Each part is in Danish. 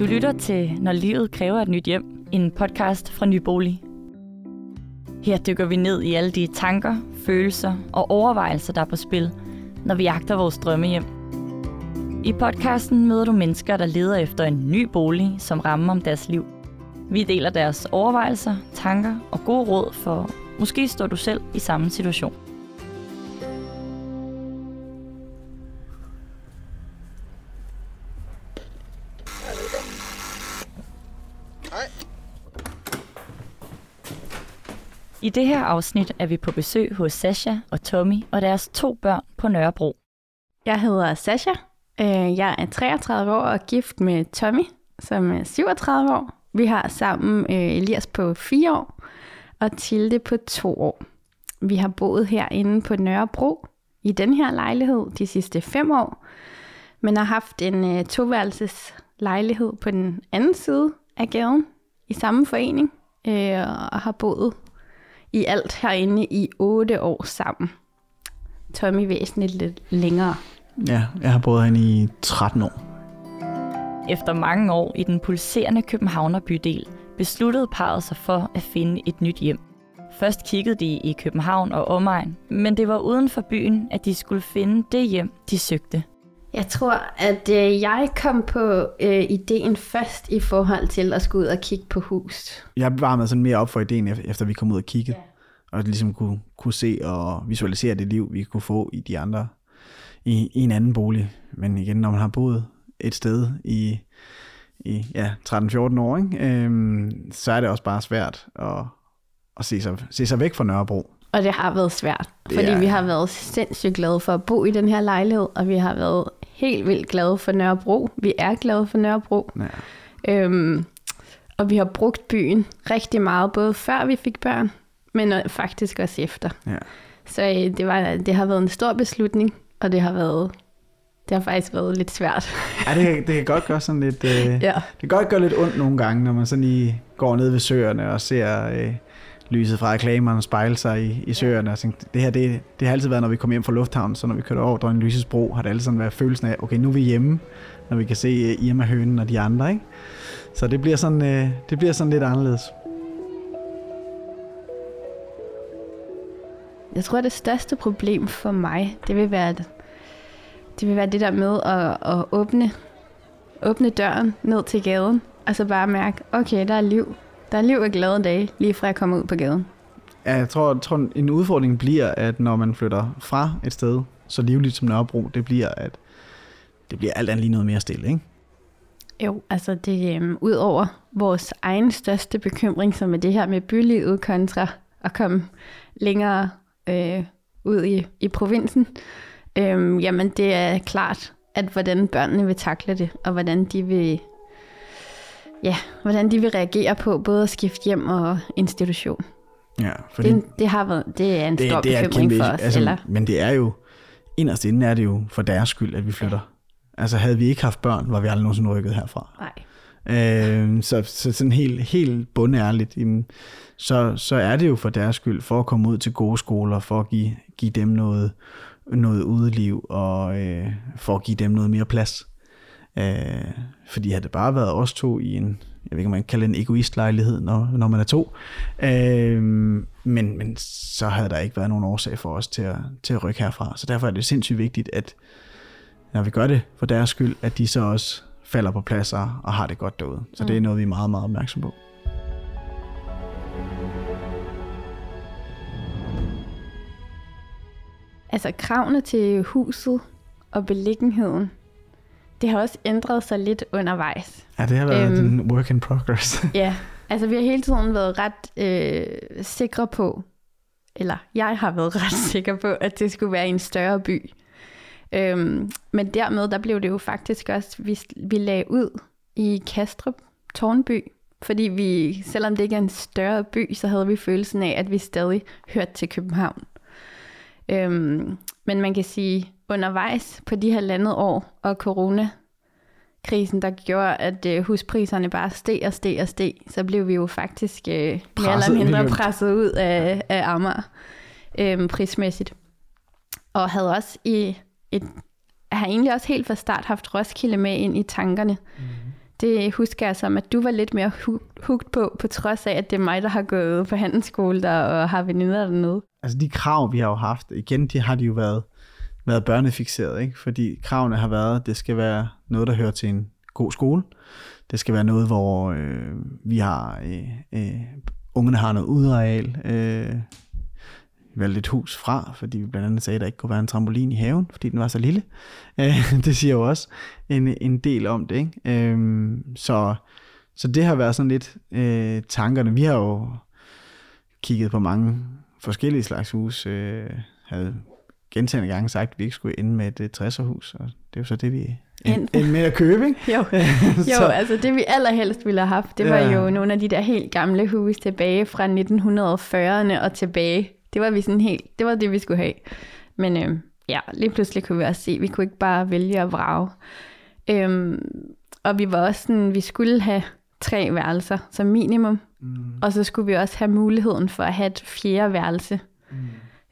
Du lytter til Når livet kræver et nyt hjem, en podcast fra Nybolig. Her dykker vi ned i alle de tanker, følelser og overvejelser, der er på spil, når vi jagter vores drømmehjem. I podcasten møder du mennesker, der leder efter en ny bolig, som rammer om deres liv. Vi deler deres overvejelser, tanker og gode råd, for måske står du selv i samme situation. I det her afsnit er vi på besøg hos Sasha og Tommy og deres to børn på Nørrebro. Jeg hedder Sasha. Øh, jeg er 33 år og gift med Tommy, som er 37 år. Vi har sammen øh, Elias på 4 år og Tilde på 2 år. Vi har boet herinde på Nørrebro i den her lejlighed de sidste 5 år, men har haft en øh, toværelses lejlighed på den anden side af gaden i samme forening øh, og har boet i alt herinde i 8 år sammen. Tommy væsentligt lidt længere. Ja, jeg har boet herinde i 13 år. Efter mange år i den pulserende Københavner bydel, besluttede parret sig for at finde et nyt hjem. Først kiggede de i København og omegn, men det var uden for byen, at de skulle finde det hjem, de søgte. Jeg tror, at øh, jeg kom på øh, ideen først i forhold til at skulle ud og kigge på hus. Jeg var med sådan mere op for ideen, ef- efter vi kom ud og kiggede. Ja. Og ligesom kunne, kunne se og visualisere det liv, vi kunne få i de andre, i, i en anden bolig. Men igen, når man har boet et sted i, i ja, 13-14 år, ikke? Øhm, så er det også bare svært at, at se, sig, se sig væk fra Nørrebro. Og det har været svært, fordi er- vi har været sindssygt glade for at bo i den her lejlighed, og vi har været helt vildt glade for Nørrebro. Vi er glade for Nørrebro. Ja. Øhm, og vi har brugt byen rigtig meget, både før vi fik børn, men øh, faktisk også efter. Ja. Så øh, det, var, det har været en stor beslutning, og det har været det har faktisk været lidt svært. Ja, det, kan- det kan godt gøre sådan lidt... Øh, ja. Det kan godt gøre lidt ondt nogle gange, når man sådan lige går ned ved søerne og ser øh, lyset fra reklamerne spejle sig i, i søerne. Og det her, det, det har altid været, når vi kommer hjem fra lufthavnen, så når vi kører over Dronning Lyses bro, har det altid sådan været følelsen af, okay, nu er vi hjemme, når vi kan se øh, Irma Hønen og de andre, ikke? Så det bliver sådan, øh, det bliver sådan lidt anderledes. Jeg tror, det største problem for mig, det vil være, at- det vil være det der med at, at åbne, åbne døren ned til gaden, og så bare mærke, okay, der er liv. Der er liv og glade dage, lige fra jeg kommer ud på gaden. Ja, jeg tror, jeg tror, en udfordring bliver, at når man flytter fra et sted, så livligt som Nørrebro, det bliver, at det bliver alt andet lige noget mere stille, ikke? Jo, altså det øhm, ud over vores egen største bekymring, som er det her med bylivet kontra at komme længere øh, ud i, i provinsen, øhm, jamen det er klart, at hvordan børnene vil takle det, og hvordan de vil, ja, hvordan de vil reagere på både at skifte hjem og institution. Ja, fordi Det, det, har været, det er en stor bekymring for os. altså, eller? Men det er jo, inderst inde er det jo for deres skyld, at vi flytter. Ja. Altså havde vi ikke haft børn, var vi aldrig nogensinde rykket herfra. Nej. Øh, så, så sådan helt, helt bundærligt, jamen, så, så er det jo for deres skyld, for at komme ud til gode skoler, for at give, give dem noget, noget udeliv, og øh, for at give dem noget mere plads. Øh, fordi havde det bare været os to i en, jeg ved ikke, om man kan kalde det en egoistlejlighed, når, når man er to, øh, men, men så havde der ikke været nogen årsag for os til at, til at rykke herfra. Så derfor er det sindssygt vigtigt, at når vi gør det for deres skyld, at de så også falder på plads og, har det godt derude. Så mm. det er noget, vi er meget, meget opmærksom på. Altså kravene til huset og beliggenheden, det har også ændret sig lidt undervejs. Ja, det har været Øhm. en work in progress. Ja, altså vi har hele tiden været ret øh, sikre på, eller jeg har været ret sikker på, at det skulle være en større by. Øhm, men dermed, der blev det jo faktisk også, vi, vi lagde ud i Kastrup, Tornby, fordi vi, selvom det ikke er en større by, så havde vi følelsen af, at vi stadig hørte til København. Øhm, men man kan sige, undervejs på de her landet år og corona krisen, der gjorde, at øh, huspriserne bare steg og steg og steg, så blev vi jo faktisk øh, mere Presset eller mindre presset ud af, af Amager øh, prismæssigt. Og havde også i et, har egentlig også helt fra start haft Roskilde med ind i tankerne. Mm. det husker jeg som, at du var lidt mere hugt på, på trods af, at det er mig, der har gået på handelsskole der og har veninder dernede. Altså de krav, vi har jo haft, igen, de har de jo været, været børnefixeret, ikke? fordi kravene har været, at det skal være noget, der hører til en god skole. Det skal være noget, hvor øh, vi har, øh, øh, ungerne har noget udareal, øh, valgte et hus fra, fordi vi blandt andet sagde, at der ikke kunne være en trampolin i haven, fordi den var så lille. Øh, det siger jo også en, en del om det. Ikke? Øh, så, så det har været sådan lidt øh, tankerne. Vi har jo kigget på mange forskellige slags hus, øh, havde gentagende gange sagt, at vi ikke skulle ende med et 60'erhus, og det er jo så det, vi endte med at købe, ikke? jo, jo altså det vi allerhelst ville have haft, det var ja. jo nogle af de der helt gamle huse tilbage fra 1940'erne og tilbage det var vi sådan helt, det var det, vi skulle have. Men øh, ja, lige pludselig kunne vi også se, at vi kunne ikke bare vælge at vrage. Øhm, og vi var også sådan, vi skulle have tre værelser som minimum. Mm. Og så skulle vi også have muligheden for at have et fjerde værelse. Mm.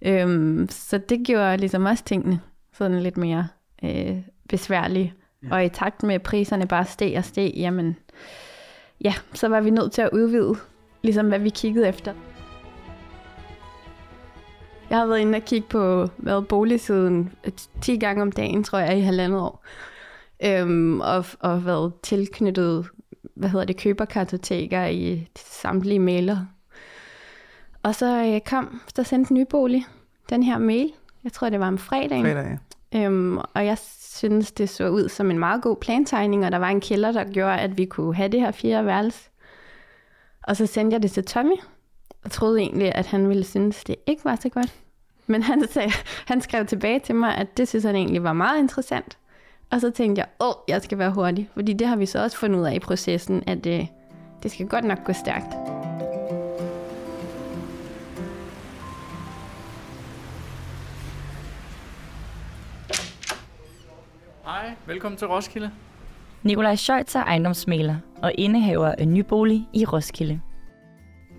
Øhm, så det gjorde ligesom også tingene sådan lidt mere øh, besværlige. Ja. Og i takt med, at priserne bare steg og steg, jamen, ja, så var vi nødt til at udvide, ligesom hvad vi kiggede efter. Jeg har været inde og kigge på hvad, boligsiden 10 gange om dagen, tror jeg, i halvandet år. Øhm, og, og været tilknyttet, hvad hedder det, køberkartoteker i samtlige mailer. Og så øh, kom, så sendte Nybolig den her mail. Jeg tror, det var om fredagen. Fredag, ja. Øhm, og jeg synes, det så ud som en meget god plantegning, og der var en kælder, der gjorde, at vi kunne have det her fjerde værelse. Og så sendte jeg det til Tommy, og troede egentlig, at han ville synes, det ikke var så godt. Men han, sagde, han skrev tilbage til mig, at det synes han egentlig var meget interessant. Og så tænkte jeg, åh, jeg skal være hurtig. Fordi det har vi så også fundet ud af i processen, at det, øh, det skal godt nok gå stærkt. Hej, velkommen til Roskilde. Nikolaj Scheutz er ejendomsmaler og indehaver af nybolig i Roskilde.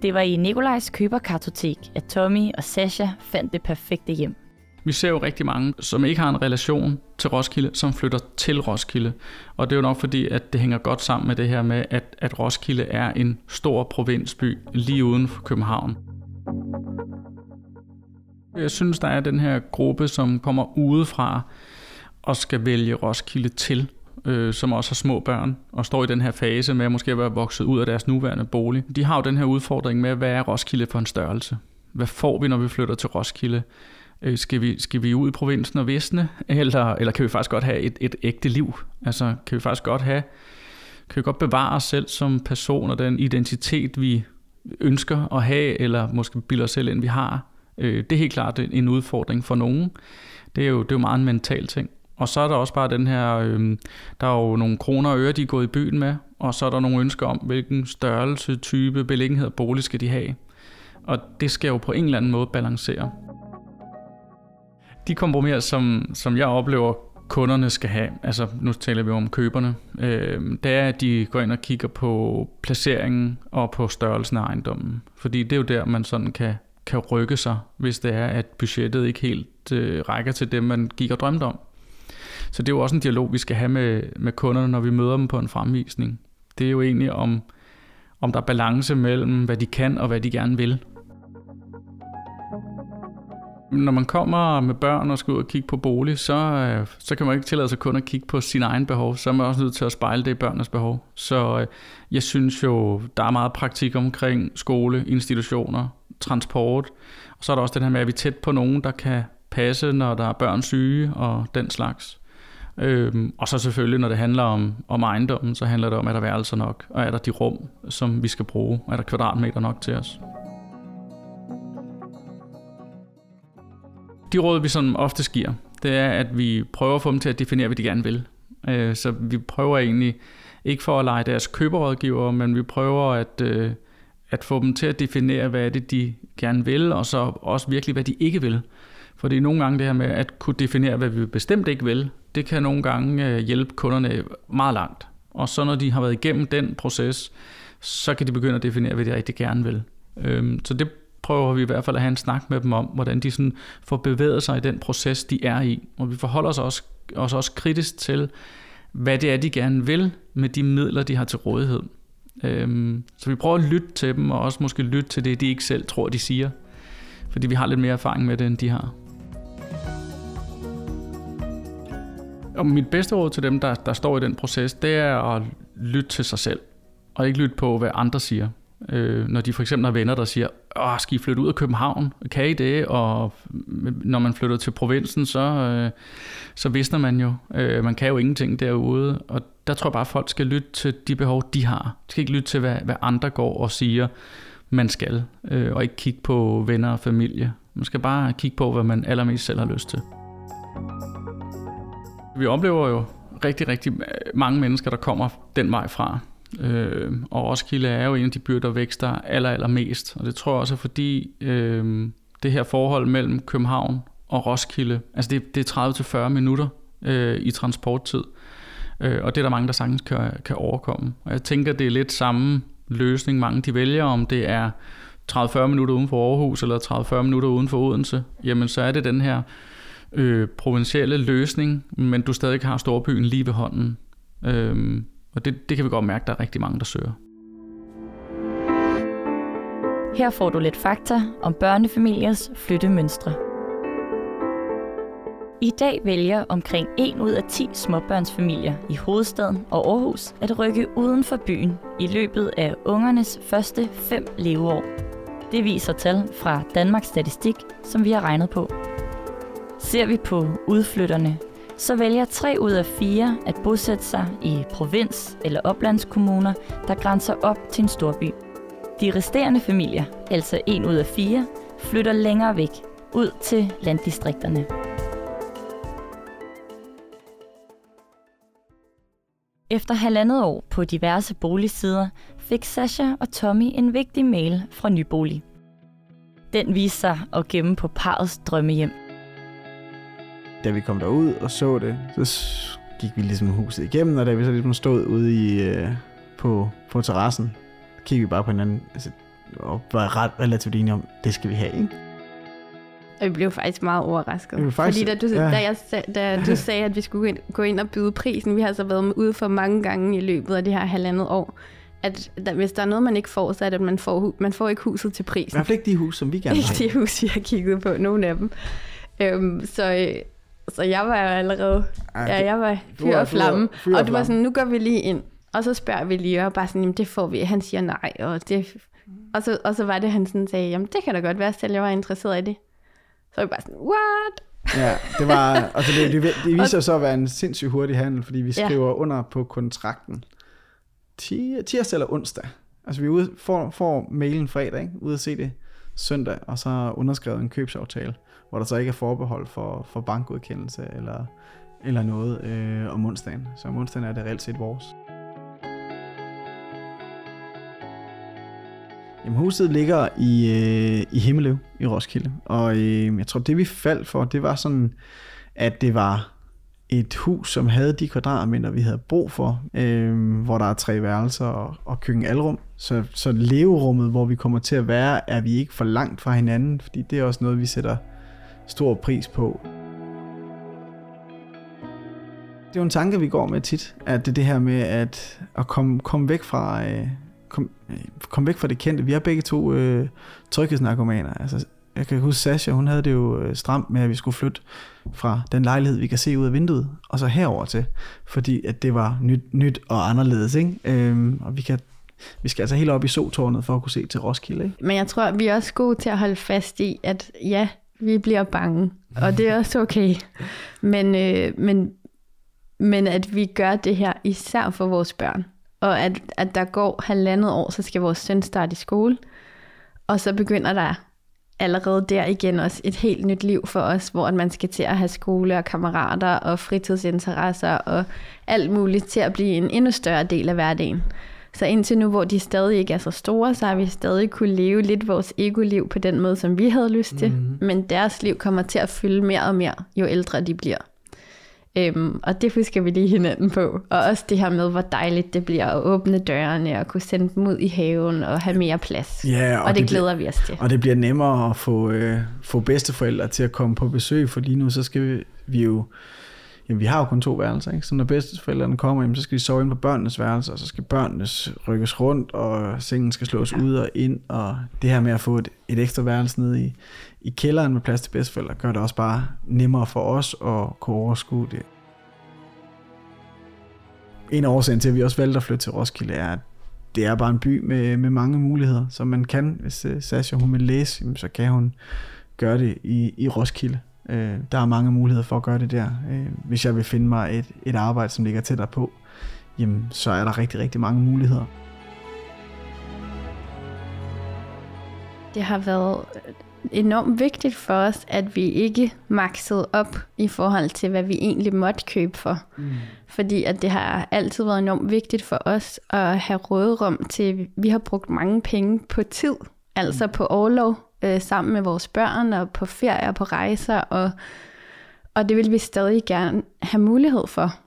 Det var i Nikolajs køberkartotek, at Tommy og Sasha fandt det perfekte hjem. Vi ser jo rigtig mange, som ikke har en relation til Roskilde, som flytter til Roskilde. Og det er jo nok fordi, at det hænger godt sammen med det her med, at, at Roskilde er en stor provinsby lige uden for København. Jeg synes, der er den her gruppe, som kommer udefra og skal vælge Roskilde til øh, som også har små børn, og står i den her fase med at måske være vokset ud af deres nuværende bolig. De har jo den her udfordring med, hvad er Roskilde for en størrelse? Hvad får vi, når vi flytter til Roskilde? Øh, skal, vi, skal vi ud i provinsen og visne, eller, eller kan vi faktisk godt have et, et ægte liv? Altså, kan vi faktisk godt have, kan vi godt bevare os selv som person og den identitet, vi ønsker at have, eller måske bilder os selv ind, vi har? Øh, det er helt klart en udfordring for nogen. Det er jo, det er jo meget en mental ting. Og så er der også bare den her, øh, der er jo nogle kroner og øre, de er gået i byen med, og så er der nogle ønsker om, hvilken størrelse, type, beliggenhed og bolig skal de have. Og det skal jo på en eller anden måde balancere. De kompromiser, som, som jeg oplever, kunderne skal have, altså nu taler vi om køberne, øh, det er, at de går ind og kigger på placeringen og på størrelsen af ejendommen. Fordi det er jo der, man sådan kan, kan rykke sig, hvis det er, at budgettet ikke helt øh, rækker til det, man gik og drømte om. Så det er jo også en dialog, vi skal have med, med kunderne, når vi møder dem på en fremvisning. Det er jo egentlig om, om der er balance mellem, hvad de kan og hvad de gerne vil. Når man kommer med børn og skal ud og kigge på bolig, så, øh, så kan man ikke tillade sig kun at kigge på sin egen behov. Så er man også nødt til at spejle det i børnenes behov. Så øh, jeg synes jo, der er meget praktik omkring skole, institutioner, transport. Og så er der også den her med, at vi er tæt på nogen, der kan passe, når der er børn syge og den slags. Øhm, og så selvfølgelig, når det handler om, om ejendommen, så handler det om, er der værelser nok, og er der de rum, som vi skal bruge, er der kvadratmeter nok til os. De råd, vi sådan ofte giver, det er, at vi prøver at få dem til at definere, hvad de gerne vil. Øh, så vi prøver egentlig, ikke for at lege deres køberrådgiver, men vi prøver at, øh, at få dem til at definere, hvad er det, de gerne vil, og så også virkelig, hvad de ikke vil. Fordi nogle gange det her med at kunne definere, hvad vi bestemt ikke vil, det kan nogle gange øh, hjælpe kunderne meget langt. Og så når de har været igennem den proces, så kan de begynde at definere, hvad de rigtig gerne vil. Øhm, så det prøver vi i hvert fald at have en snak med dem om, hvordan de sådan får bevæget sig i den proces, de er i. Og vi forholder os også, også, også kritisk til, hvad det er, de gerne vil med de midler, de har til rådighed. Øhm, så vi prøver at lytte til dem, og også måske lytte til det, de ikke selv tror, de siger. Fordi vi har lidt mere erfaring med det, end de har. Og mit bedste råd til dem, der, der står i den proces, det er at lytte til sig selv, og ikke lytte på, hvad andre siger. Øh, når de for eksempel har venner, der siger, Åh, skal I flytte ud af København? Kan I det? Og når man flytter til provinsen, så, øh, så visner man jo, øh, man kan jo ingenting derude. Og der tror jeg bare, at folk skal lytte til de behov, de har. De skal ikke lytte til, hvad, hvad andre går og siger, man skal. Øh, og ikke kigge på venner og familie. Man skal bare kigge på, hvad man allermest selv har lyst til. Vi oplever jo rigtig, rigtig øh, mange mennesker, der kommer den vej fra. Øh, og Roskilde er jo en af de byer, der vækster aller, aller mest. Og det tror jeg også er fordi øh, det her forhold mellem København og Roskilde, altså det, det er 30-40 minutter øh, i transporttid. Øh, og det er der mange, der sagtens kan, kan overkomme. Og jeg tænker, det er lidt samme løsning, mange de vælger, om det er 30-40 minutter uden for Aarhus, eller 30-40 minutter uden for Odense, jamen så er det den her øh, provincielle løsning, men du stadig har storbyen lige ved hånden. Øh, og det, det kan vi godt mærke, der er rigtig mange, der søger. Her får du lidt fakta om børnefamiliers flyttemønstre. I dag vælger omkring 1 ud af 10 småbørnsfamilier i hovedstaden og Aarhus at rykke uden for byen i løbet af ungernes første fem leveår. Det viser tal fra Danmarks Statistik, som vi har regnet på. Ser vi på udflytterne, så vælger 3 ud af 4 at bosætte sig i provins- eller oplandskommuner, der grænser op til en storby. De resterende familier, altså 1 ud af 4, flytter længere væk, ud til landdistrikterne. Efter halvandet år på diverse boligsider fik Sasha og Tommy en vigtig mail fra Nybolig. Den viste sig at gemme på parets drømmehjem. Da vi kom derud og så det, så gik vi ligesom huset igennem, og da vi så ligesom stod ude i, øh, på, på terrassen, kiggede vi bare på hinanden altså, og var ret relativt enige om, det skal vi have, ikke? Og vi blev faktisk meget overrasket. Vi faktisk, Fordi da du, ja. da, jeg, da du sagde, at vi skulle gå ind, gå ind og byde prisen, vi har så været ude for mange gange i løbet af det her halvandet år, at der, hvis der er noget, man ikke får, så er det, at man får, man får ikke huset til I prisen. hvert fald ikke de hus, som vi gerne vil Ikke det hus, vi har kigget på, nogen af dem. Øhm, så, øh, så jeg var jo allerede, Ej, ja, det- jeg var fyr og flamme. du var fyr og Og det var sådan, nu går vi lige ind, og så spørger vi lige, og bare sådan, jamen det får vi. Han siger nej, og det... Og så, og så var det, han sådan sagde, jamen det kan da godt være, selv jeg var interesseret i det. Så var vi bare sådan, what? Ja, det var, altså det, det, det viser sig så at være en sindssygt hurtig handel, fordi vi Ja. skriver under på kontrakten ti- tirsdag eller onsdag. Altså vi ude, får, får mailen fredag, ikke? ude at se det søndag, og så underskrevet en købsaftale, hvor der så ikke er forbehold for, for bankgodkendelse eller, eller noget øh, om onsdagen. Så om onsdagen er det reelt set vores. Jamen, huset ligger i, øh, i Himmeløv i Roskilde, og øh, jeg tror, det vi faldt for, det var sådan, at det var et hus, som havde de kvadratmeter, vi havde brug for, øh, hvor der er tre værelser og, og køkkenalrum. Så, så leverummet, hvor vi kommer til at være, er vi ikke for langt fra hinanden, fordi det er også noget, vi sætter stor pris på. Det er jo en tanke, vi går med tit, at det det her med at, at komme, komme væk fra... Øh, kom, øh, kom væk fra det kendte. Vi er begge to øh, tryghedsnarkomaner. Altså, jeg kan huske Sasha, hun havde det jo øh, stramt med, at vi skulle flytte fra den lejlighed, vi kan se ud af vinduet, og så herover til, fordi at det var nyt, nyt og anderledes, ikke? Øhm, og vi kan vi skal altså helt op i sotårnet for at kunne se til Roskilde, ikke? Men jeg tror, vi er også gode til at holde fast i, at ja, vi bliver bange, og det er også okay. Men, øh, men, men at vi gør det her især for vores børn. Og at, at der går halvandet år, så skal vores søn starte i skole. Og så begynder der allerede der igen også et helt nyt liv for os, hvor at man skal til at have skole og kammerater og fritidsinteresser og alt muligt til at blive en endnu større del af hverdagen. Så indtil nu, hvor de stadig ikke er så store, så har vi stadig kunne leve lidt vores ego-liv på den måde, som vi havde lyst til. Mm-hmm. Men deres liv kommer til at fylde mere og mere, jo ældre de bliver. Øhm, og det husker vi lige hinanden på. Og også det her med, hvor dejligt det bliver at åbne dørene og kunne sende dem ud i haven og have mere plads. Ja, og, og det, det glæder vi os til. Og det bliver nemmere at få, øh, få bedsteforældre til at komme på besøg, for lige nu så skal vi, vi jo jamen vi har jo kun to værelser, ikke? så når bedsteforældrene kommer, jamen, så skal de sove ind på børnenes værelser, og så skal børnene rykkes rundt, og sengen skal slås ja. ud og ind, og det her med at få et, et ekstra værelse nede i, i kælderen med plads til bedsteforældre, gør det også bare nemmere for os at kunne overskue det. En af årsagen til, at vi også valgte at flytte til Roskilde, er, at det er bare en by med, med mange muligheder, som man kan. Hvis uh, Sasha hun vil læse, så kan hun gøre det i, i Roskilde. Uh, der er mange muligheder for at gøre det der. Uh, hvis jeg vil finde mig et, et arbejde, som ligger tættere på, jamen, så er der rigtig, rigtig mange muligheder. Det har været enormt vigtigt for os, at vi ikke maksede op i forhold til, hvad vi egentlig måtte købe for. Mm. Fordi at det har altid været enormt vigtigt for os at have råderum til, vi har brugt mange penge på tid, altså mm. på overlov øh, sammen med vores børn, og på ferier, på rejser, og, og det vil vi stadig gerne have mulighed for,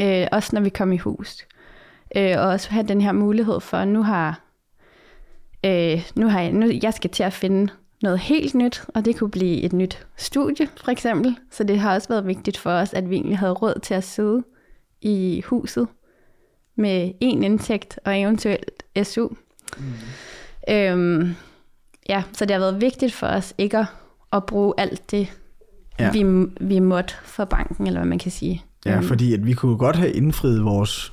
øh, også når vi kommer i hus. Øh, og også have den her mulighed for, nu har, øh, nu har jeg, nu, jeg skal til at finde noget helt nyt, og det kunne blive et nyt studie, for eksempel. Så det har også været vigtigt for os, at vi egentlig havde råd til at sidde i huset med en indtægt og eventuelt SU. Mm. Øhm, ja, så det har været vigtigt for os ikke at, at bruge alt det, ja. vi, vi måtte for banken, eller hvad man kan sige. Ja, fordi at vi kunne godt have indfriet vores,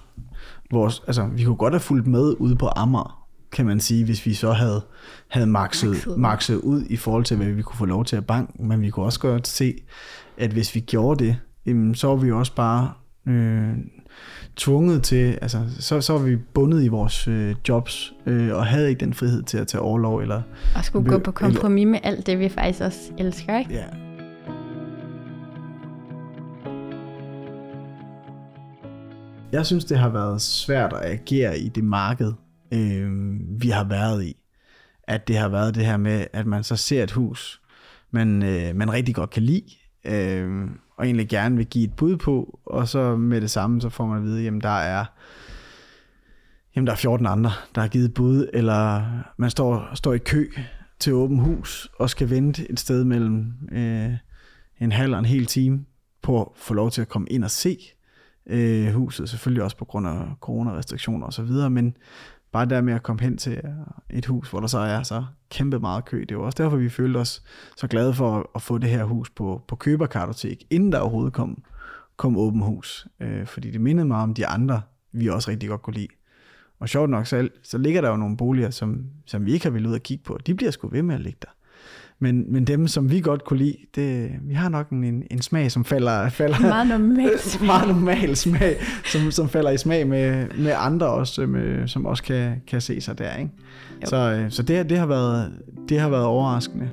vores, altså vi kunne godt have fulgt med ude på Amager, kan man sige, hvis vi så havde, havde makset, makset ud i forhold til, hvad vi kunne få lov til at banke. Men vi kunne også godt se, at hvis vi gjorde det, jamen, så var vi også bare øh, tvunget til, altså så, så var vi bundet i vores øh, jobs, øh, og havde ikke den frihed til at tage overlov. Eller, og skulle gå på kompromis eller, med alt det, vi faktisk også elsker, ikke? Ja. Jeg synes, det har været svært at agere i det marked, øh, vi har været i. At det har været det her med, at man så ser et hus, man, øh, man rigtig godt kan lide, øh, og egentlig gerne vil give et bud på, og så med det samme, så får man at vide, jamen der er, jamen der er 14 andre, der har givet bud, eller man står, står i kø til åben hus, og skal vente et sted mellem øh, en halv og en hel time på at få lov til at komme ind og se øh, huset, selvfølgelig også på grund af coronarestriktioner osv., men bare der med at komme hen til øh, et hus, hvor der så er så kæmpe meget kø, det var også derfor, vi følte os så glade for at få det her hus på, på køberkartotek, inden der overhovedet kom, kom åben hus. Øh, fordi det mindede mig om de andre, vi også rigtig godt kunne lide. Og sjovt nok, så, så ligger der jo nogle boliger, som, som vi ikke har ville ud at kigge på. De bliver sgu ved med at ligge der. Men, men dem, som vi godt kunne lide, det, vi har nok en, en smag, som falder... falder meget normal smag. meget normal smag, som, som falder i smag med, med andre også, med, som også kan, kan se sig der. Ikke? Så, øh, så det, det, har været, det har været overraskende.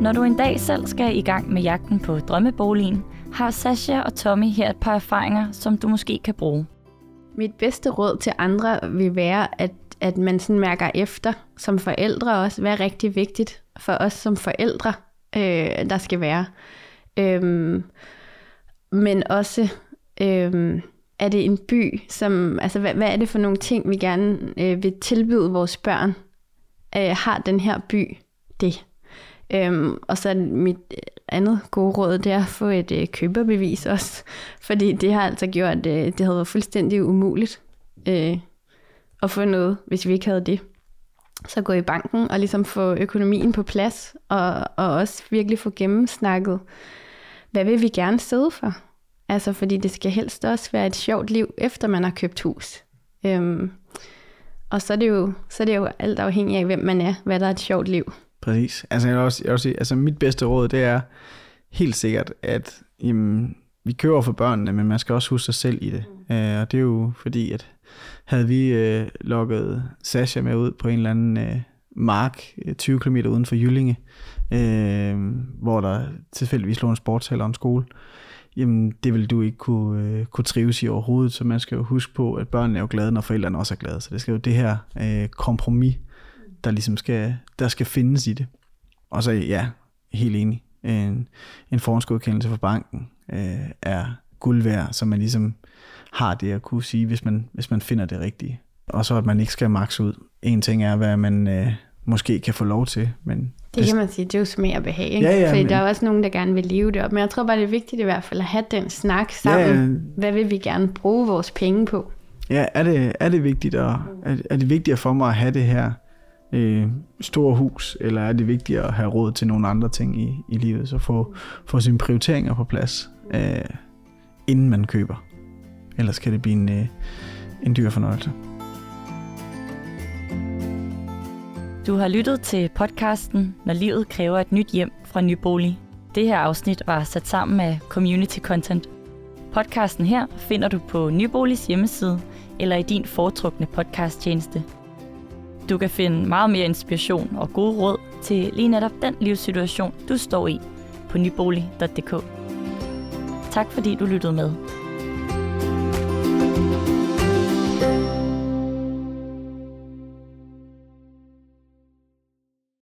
Når du en dag selv skal i gang med jagten på drømmeboligen, har Sasha og Tommy her et par erfaringer, som du måske kan bruge. Mit bedste råd til andre vil være, at, at man sådan mærker efter som forældre også, hvad er rigtig vigtigt for os som forældre, øh, der skal være. Øhm, men også, øhm, er det en by, som, altså hvad, hvad er det for nogle ting, vi gerne øh, vil tilbyde vores børn? Øh, har den her by det? Øhm, og så mit andet gode råd, det er at få et øh, køberbevis også, fordi det har altså gjort, øh, det havde været fuldstændig umuligt øh, at få noget, hvis vi ikke havde det. Så gå i banken og ligesom få økonomien på plads, og, og også virkelig få gennemsnakket, hvad vil vi gerne sidde for? Altså fordi det skal helst også være et sjovt liv, efter man har købt hus. Øhm, og så er, det jo, så er det jo alt afhængig af, hvem man er, hvad der er et sjovt liv. Præcis. Altså, jeg vil også, jeg vil også sige, altså mit bedste råd, det er helt sikkert, at jamen, vi kører for børnene, men man skal også huske sig selv i det. Mm. Uh, og det er jo fordi, at havde vi uh, lukket Sasha med ud på en eller anden uh, mark 20 km uden for Jyllinge, uh, hvor der tilfældigvis lå en sportshal og en skole, jamen det vil du ikke kunne, uh, kunne trives i overhovedet, så man skal jo huske på, at børnene er jo glade, når forældrene også er glade, så det skal jo det her uh, kompromis, der ligesom skal, der skal findes i det. Og så ja, helt enig. En, en forhåndsgodkendelse for banken øh, er guld værd, så man ligesom har det at kunne sige, hvis man, hvis man finder det rigtige. Og så at man ikke skal makse ud. En ting er, hvad man øh, måske kan få lov til, men Det kan man sige, det er jo smag og behag, ikke? Ja, ja, Fordi men- der er også nogen, der gerne vil leve det op. Men jeg tror bare, det er vigtigt i hvert fald at have den snak sammen. Ja, Hvad vil vi gerne bruge vores penge på? Ja, er det, er det vigtigt at, er, er det vigtigere for mig at have det her øh, store hus, eller er det vigtigere at have råd til nogle andre ting i, i livet, så få, få sine prioriteringer på plads, øh, inden man køber. Ellers kan det blive en, øh, en dyr fornøjelse. Du har lyttet til podcasten Når livet kræver et nyt hjem fra Nybolig. Det her afsnit var sat sammen af Community Content. Podcasten her finder du på Nyboligs hjemmeside eller i din foretrukne podcasttjeneste. Du kan finde meget mere inspiration og gode råd til lige netop den livssituation, du står i på nybolig.dk. Tak fordi du lyttede med.